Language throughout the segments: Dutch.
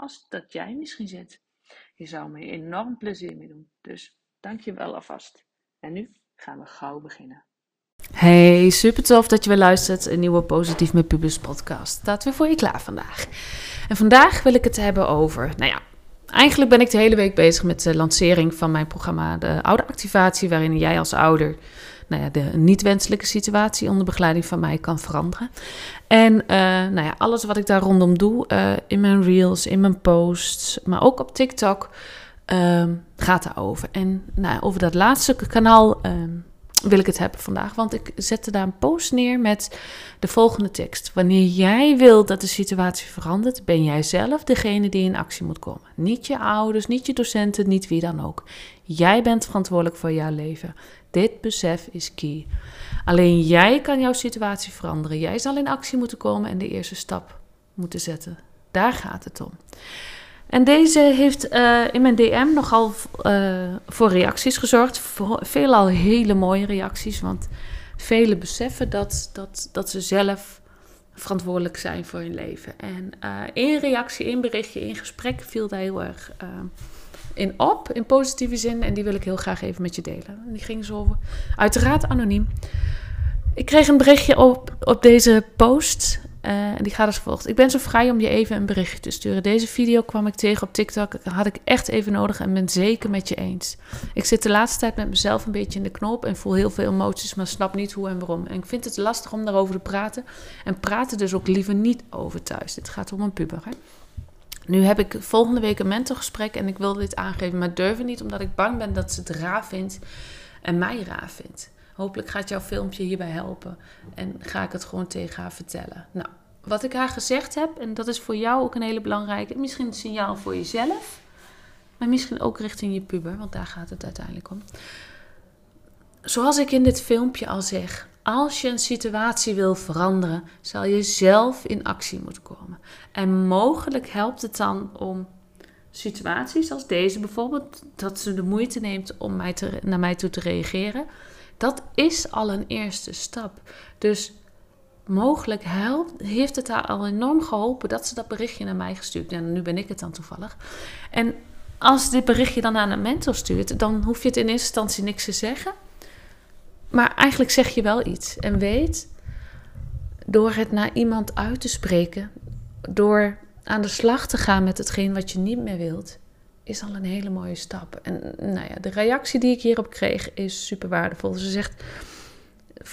als dat jij misschien zit. Je zou me enorm plezier mee doen. Dus dank je wel alvast. En nu gaan we gauw beginnen. Hey, super tof dat je weer luistert. Een nieuwe Positief met Pubus podcast staat weer voor je klaar vandaag. En vandaag wil ik het hebben over, nou ja, eigenlijk ben ik de hele week bezig met de lancering van mijn programma De Ouderactivatie, waarin jij als ouder nou ja, de niet-wenselijke situatie onder begeleiding van mij kan veranderen. En uh, nou ja, alles wat ik daar rondom doe, uh, in mijn reels, in mijn posts, maar ook op TikTok, uh, gaat daarover. En nou, over dat laatste kanaal ehm, wil ik het hebben vandaag. Want ik zette daar een post neer met de volgende tekst. Wanneer jij wilt dat de situatie verandert, ben jij zelf degene die in actie moet komen. Niet je ouders, niet je docenten, niet wie dan ook. Jij bent verantwoordelijk voor jouw leven. Dit besef is key. Alleen jij kan jouw situatie veranderen. Jij zal in actie moeten komen en de eerste stap moeten zetten. Daar gaat het om. En deze heeft uh, in mijn DM nogal uh, voor reacties gezorgd. Veelal hele mooie reacties. Want velen beseffen dat, dat, dat ze zelf verantwoordelijk zijn voor hun leven. En uh, in reactie, in berichtje, in gesprek viel daar heel erg in op. In positieve zin. En die wil ik heel graag even met je delen. Die ging zo uiteraard anoniem. Ik kreeg een berichtje op, op deze post. Uh, en die gaat als volgt. Ik ben zo vrij om je even een berichtje te sturen. Deze video kwam ik tegen op TikTok. Had ik echt even nodig en ben zeker met je eens. Ik zit de laatste tijd met mezelf een beetje in de knop en voel heel veel emoties, maar snap niet hoe en waarom. En ik vind het lastig om daarover te praten. En praten dus ook liever niet over thuis. Dit gaat om een puber. Hè? Nu heb ik volgende week een mentorgesprek en ik wil dit aangeven, maar durf niet omdat ik bang ben dat ze het raar vindt en mij raar vindt. Hopelijk gaat jouw filmpje hierbij helpen. En ga ik het gewoon tegen haar vertellen. Nou, wat ik haar gezegd heb, en dat is voor jou ook een hele belangrijke, misschien een signaal voor jezelf, maar misschien ook richting je puber, want daar gaat het uiteindelijk om. Zoals ik in dit filmpje al zeg, als je een situatie wil veranderen, zal je zelf in actie moeten komen. En mogelijk helpt het dan om situaties als deze bijvoorbeeld, dat ze de moeite neemt om mij naar mij toe te reageren dat is al een eerste stap. Dus mogelijk helpt, heeft het haar al enorm geholpen dat ze dat berichtje naar mij gestuurd. En nu ben ik het dan toevallig. En als dit berichtje dan aan een mentor stuurt, dan hoef je het in eerste instantie niks te zeggen. Maar eigenlijk zeg je wel iets. En weet, door het naar iemand uit te spreken, door aan de slag te gaan met hetgeen wat je niet meer wilt, is al een hele mooie stap. En nou ja, de reactie die ik hierop kreeg is super waardevol. Ze zegt,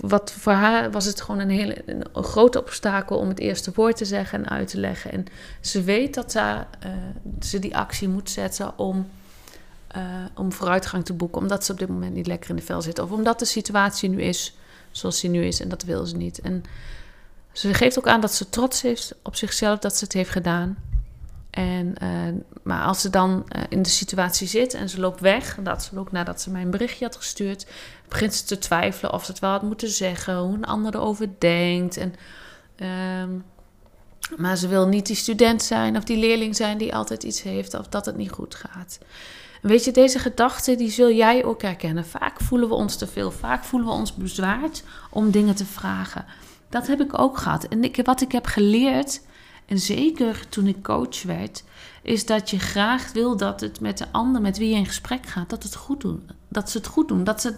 wat voor haar was het gewoon een hele groot obstakel om het eerste woord te zeggen en uit te leggen. En ze weet dat ze, uh, ze die actie moet zetten om, uh, om vooruitgang te boeken, omdat ze op dit moment niet lekker in de vel zit. Of omdat de situatie nu is zoals die nu is en dat wil ze niet. En ze geeft ook aan dat ze trots is op zichzelf dat ze het heeft gedaan. En, uh, maar als ze dan uh, in de situatie zit en ze loopt weg, dat ze ook nadat ze mij een berichtje had gestuurd, begint ze te twijfelen of ze het wel had moeten zeggen, hoe een ander erover denkt. En, uh, maar ze wil niet die student zijn of die leerling zijn die altijd iets heeft of dat het niet goed gaat. Weet je, deze gedachten die zul jij ook herkennen. Vaak voelen we ons te veel, vaak voelen we ons bezwaard om dingen te vragen. Dat heb ik ook gehad. En wat ik heb geleerd en zeker toen ik coach werd, is dat je graag wil dat het met de ander met wie je in gesprek gaat, dat, het goed doen, dat ze het goed doen. Dat ze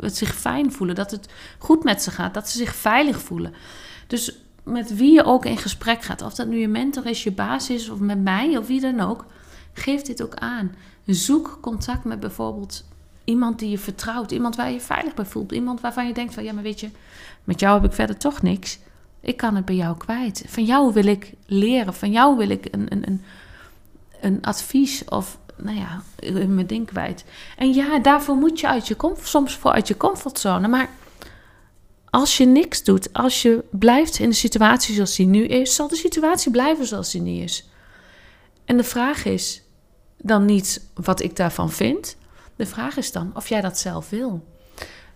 het zich fijn voelen, dat het goed met ze gaat, dat ze zich veilig voelen. Dus met wie je ook in gesprek gaat, of dat nu je mentor is, je baas is of met mij of wie dan ook, Geef dit ook aan. Zoek contact met bijvoorbeeld iemand die je vertrouwt. Iemand waar je veilig bij voelt. Iemand waarvan je denkt van ja, maar weet je, met jou heb ik verder toch niks. Ik kan het bij jou kwijt. Van jou wil ik leren. Van jou wil ik een, een, een, een advies of nou ja, mijn ding kwijt. En ja, daarvoor moet je uit je soms voor uit je comfortzone. Maar als je niks doet, als je blijft in de situatie zoals die nu is, zal de situatie blijven zoals die nu is. En de vraag is dan niet wat ik daarvan vind. De vraag is dan of jij dat zelf wil.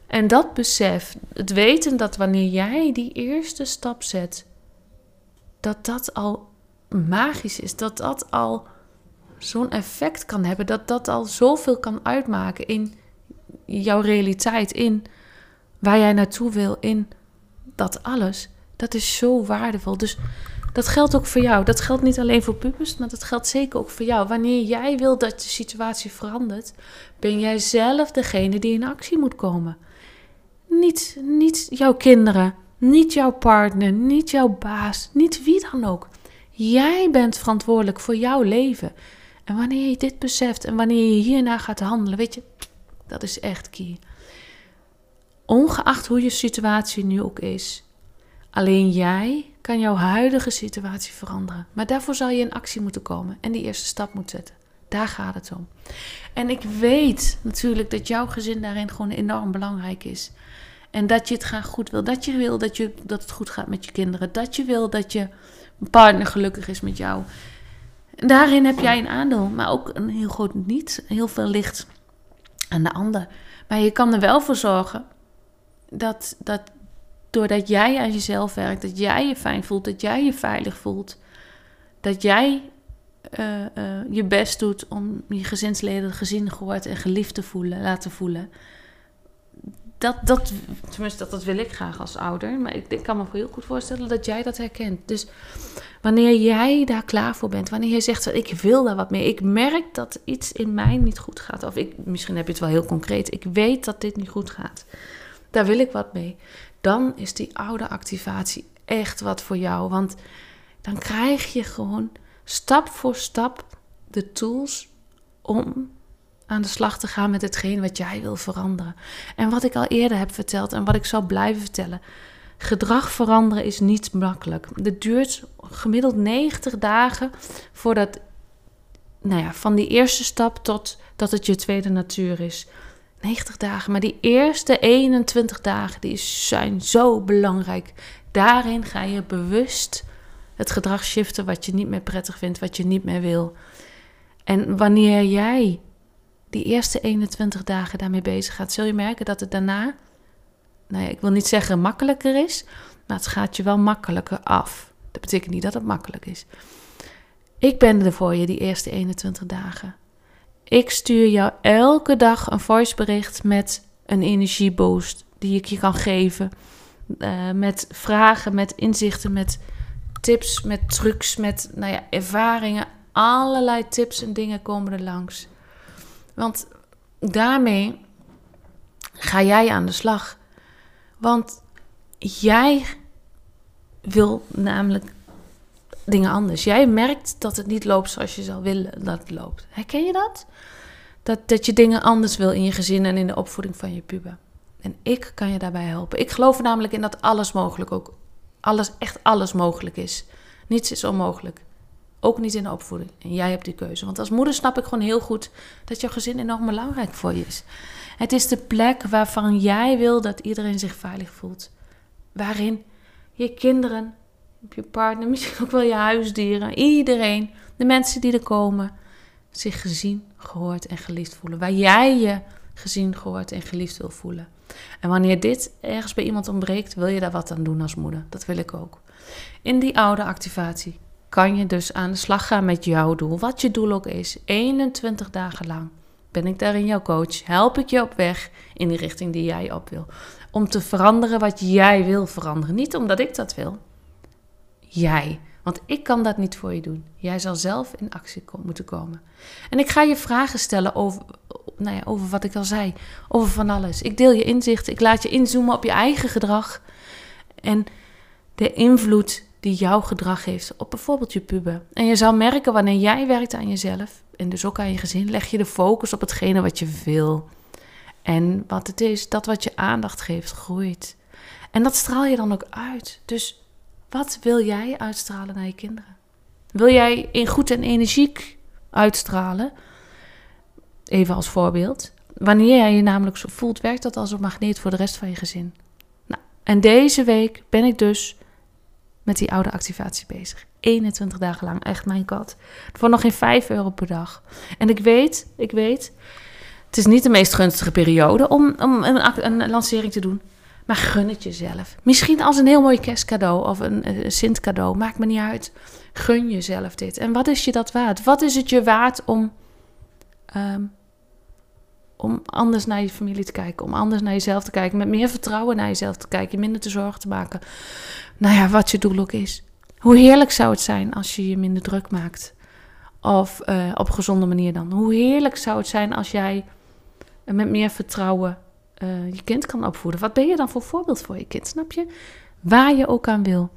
En dat besef, het weten dat wanneer jij die eerste stap zet, dat dat al magisch is, dat dat al zo'n effect kan hebben, dat dat al zoveel kan uitmaken in jouw realiteit, in waar jij naartoe wil, in dat alles. Dat is zo waardevol. Dus dat geldt ook voor jou. Dat geldt niet alleen voor pubers, maar dat geldt zeker ook voor jou. Wanneer jij wil dat de situatie verandert, ben jij zelf degene die in actie moet komen. Niet, niet jouw kinderen, niet jouw partner, niet jouw baas, niet wie dan ook. Jij bent verantwoordelijk voor jouw leven. En wanneer je dit beseft en wanneer je hierna gaat handelen, weet je, dat is echt key. Ongeacht hoe je situatie nu ook is, alleen jij kan jouw huidige situatie veranderen. Maar daarvoor zal je in actie moeten komen en die eerste stap moeten zetten. Daar gaat het om. En ik weet natuurlijk dat jouw gezin daarin gewoon enorm belangrijk is. En dat je het graag goed wil. Dat je wil dat, je, dat het goed gaat met je kinderen. Dat je wil dat je partner gelukkig is met jou. En daarin heb jij een aandeel, maar ook een heel groot niet. Heel veel licht aan de ander. Maar je kan er wel voor zorgen dat, dat doordat jij aan jezelf werkt, dat jij je fijn voelt, dat jij je veilig voelt, dat jij uh, uh, je best doet om je gezinsleden gezien, gehoord en geliefd te voelen, laten voelen. Dat, dat, tenminste, dat, dat wil ik graag als ouder. Maar ik, kan me heel goed voorstellen dat jij dat herkent. Dus wanneer jij daar klaar voor bent, wanneer je zegt: Ik wil daar wat mee. Ik merk dat iets in mij niet goed gaat. Of ik, misschien heb je het wel heel concreet. Ik weet dat dit niet goed gaat. Daar wil ik wat mee. Dan is die oude activatie echt wat voor jou. Want dan krijg je gewoon stap voor stap de tools om aan de slag te gaan met hetgeen wat jij wil veranderen. En wat ik al eerder heb verteld en wat ik zal blijven vertellen. Gedrag veranderen is niet makkelijk. Het duurt gemiddeld 90 dagen voordat, nou ja, van die eerste stap tot dat het je tweede natuur is. 90 dagen, maar die eerste 21 dagen die zijn zo belangrijk. Daarin ga je bewust het gedrag shiften wat je niet meer prettig vindt, wat je niet meer wil. En wanneer jij die eerste 21 dagen daarmee bezig gaat, zul je merken dat het daarna, nou ja, ik wil niet zeggen makkelijker is, maar het gaat je wel makkelijker af. Dat betekent niet dat het makkelijk is. Ik ben er voor je die eerste 21 dagen. Ik stuur jou elke dag een voicebericht met een energieboost die ik je kan geven. Uh, met vragen, met inzichten, met tips, met trucs, met nou ja, ervaringen. Allerlei tips en dingen komen er langs. Want daarmee ga jij aan de slag. Want jij wil namelijk dingen anders. Jij merkt dat het niet loopt zoals je zou willen dat het loopt. Herken je dat? Dat, dat je dingen anders wil in je gezin en in de opvoeding van je puber. En ik kan je daarbij helpen. Ik geloof namelijk in dat alles mogelijk ook alles, echt alles mogelijk is. Niets is onmogelijk. Ook niet in de opvoeding. En jij hebt die keuze. Want als moeder snap ik gewoon heel goed dat jouw gezin enorm belangrijk voor je is. Het is de plek waarvan jij wil dat iedereen zich veilig voelt. Waarin je kinderen, je partner, misschien ook wel je huisdieren, iedereen, de mensen die er komen, zich gezien, gehoord en geliefd voelen. Waar jij je gezien, gehoord en geliefd wil voelen. En wanneer dit ergens bij iemand ontbreekt, wil je daar wat aan doen als moeder. Dat wil ik ook. In die oude activatie kan je dus aan de slag gaan met jouw doel, wat je doel ook is. 21 dagen lang ben ik daarin jouw coach. Help ik je op weg in die richting die jij op wil. Om te veranderen wat jij wil veranderen. Niet omdat ik dat wil. Jij. Want ik kan dat niet voor je doen. Jij zal zelf in actie moeten komen. En ik ga je vragen stellen over, nou ja, over wat ik al zei. Over van alles. Ik deel je inzichten. Ik laat je inzoomen op je eigen gedrag. En de invloed die jouw gedrag heeft op bijvoorbeeld je puber. En je zal merken wanneer jij werkt aan jezelf en dus ook aan je gezin, leg je de focus op hetgene wat je wil. En wat het is, dat wat je aandacht geeft, groeit. En dat straal je dan ook uit. Dus wat wil jij uitstralen naar je kinderen? Wil jij in goed en energiek uitstralen? Even als voorbeeld. Wanneer jij je namelijk zo voelt, werkt dat als een magneet voor de rest van je gezin. Nou, en deze week ben ik dus met die oude activatie bezig. 21 dagen lang, echt mijn kat. Voor nog geen 5 euro per dag. En ik weet, ik weet, het is niet de meest gunstige periode om, om een, een lancering te doen. Maar gun het jezelf. Misschien als een heel mooi kerstcadeau of een, een Sint cadeau. Maakt me niet uit. Gun jezelf dit. En wat is je dat waard? Wat is het je waard om, ehm, om anders naar je familie te kijken? Om anders naar jezelf te kijken? Met meer vertrouwen naar jezelf te kijken? Je minder te zorgen te maken? Nou ja, wat je doel ook is. Hoe heerlijk zou het zijn als je je minder druk maakt? Of uh, op gezonde manier dan. Hoe heerlijk zou het zijn als jij met meer vertrouwen uh, je kind kan opvoeden. Wat ben je dan voor voorbeeld voor je kind, snap je? Waar je ook aan wil.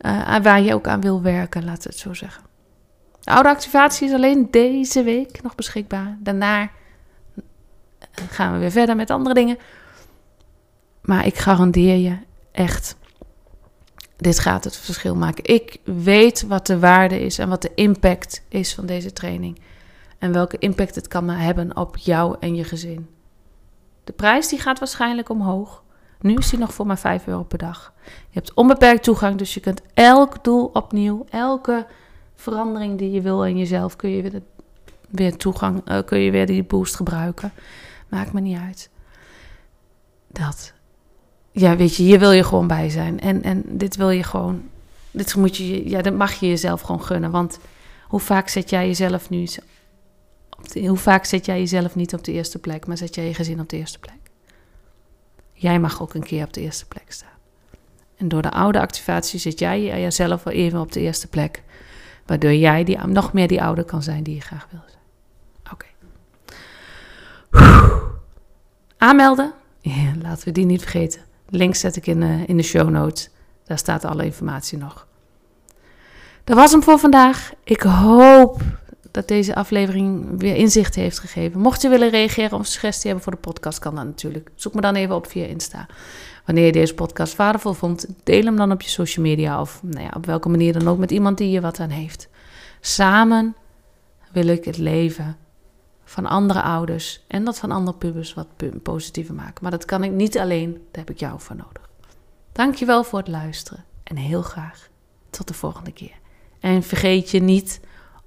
Uh, waar je ook aan wil werken, laten we het zo zeggen. De oude activatie is alleen deze week nog beschikbaar. Daarna gaan we weer verder met andere dingen. Maar ik garandeer je echt, dit gaat het verschil maken. Ik weet wat de waarde is en wat de impact is van deze training. En welke impact het kan hebben op jou en je gezin. De prijs die gaat waarschijnlijk omhoog. Nu is die nog voor maar 5 euro per dag. Je hebt onbeperkt toegang, dus je kunt elk doel opnieuw, elke verandering die je wil in jezelf, kun je weer, weer toegang, uh, kun je weer die boost gebruiken. Maakt me niet uit. Dat. Ja, weet je, hier wil je gewoon bij zijn. En, en dit wil je gewoon, dit moet je, ja, dat mag je jezelf gewoon gunnen. Want hoe vaak zet jij jezelf nu hoe vaak zet jij jezelf niet op de eerste plek, maar zet jij je gezin op de eerste plek? Jij mag ook een keer op de eerste plek staan. En door de oude activatie zet jij jezelf wel even op de eerste plek. Waardoor jij die, nog meer die ouder kan zijn die je graag wil zijn. Oké. Aanmelden. Ja, laten we die niet vergeten. Link zet ik in de, in de show notes. Daar staat alle informatie nog. Dat was hem voor vandaag. Ik hoop dat deze aflevering weer inzicht heeft gegeven. Mocht je willen reageren of suggestie hebben voor de podcast, kan dat natuurlijk. Zoek me dan even op via Insta. Wanneer je deze podcast waardevol vond, deel hem dan op je social media of nou ja, op welke manier dan ook met iemand die je wat aan heeft. Samen wil ik het leven van andere ouders en dat van andere pubers wat positiever maken. Maar dat kan ik niet alleen, daar heb ik jou voor nodig. Dankjewel voor het luisteren en heel graag tot de volgende keer. En vergeet je niet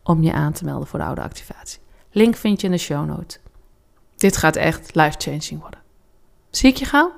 om je aan te melden voor de oude activatie. Link vind je in de show notes. Dit gaat echt life-changing worden. Zie ik je gauw?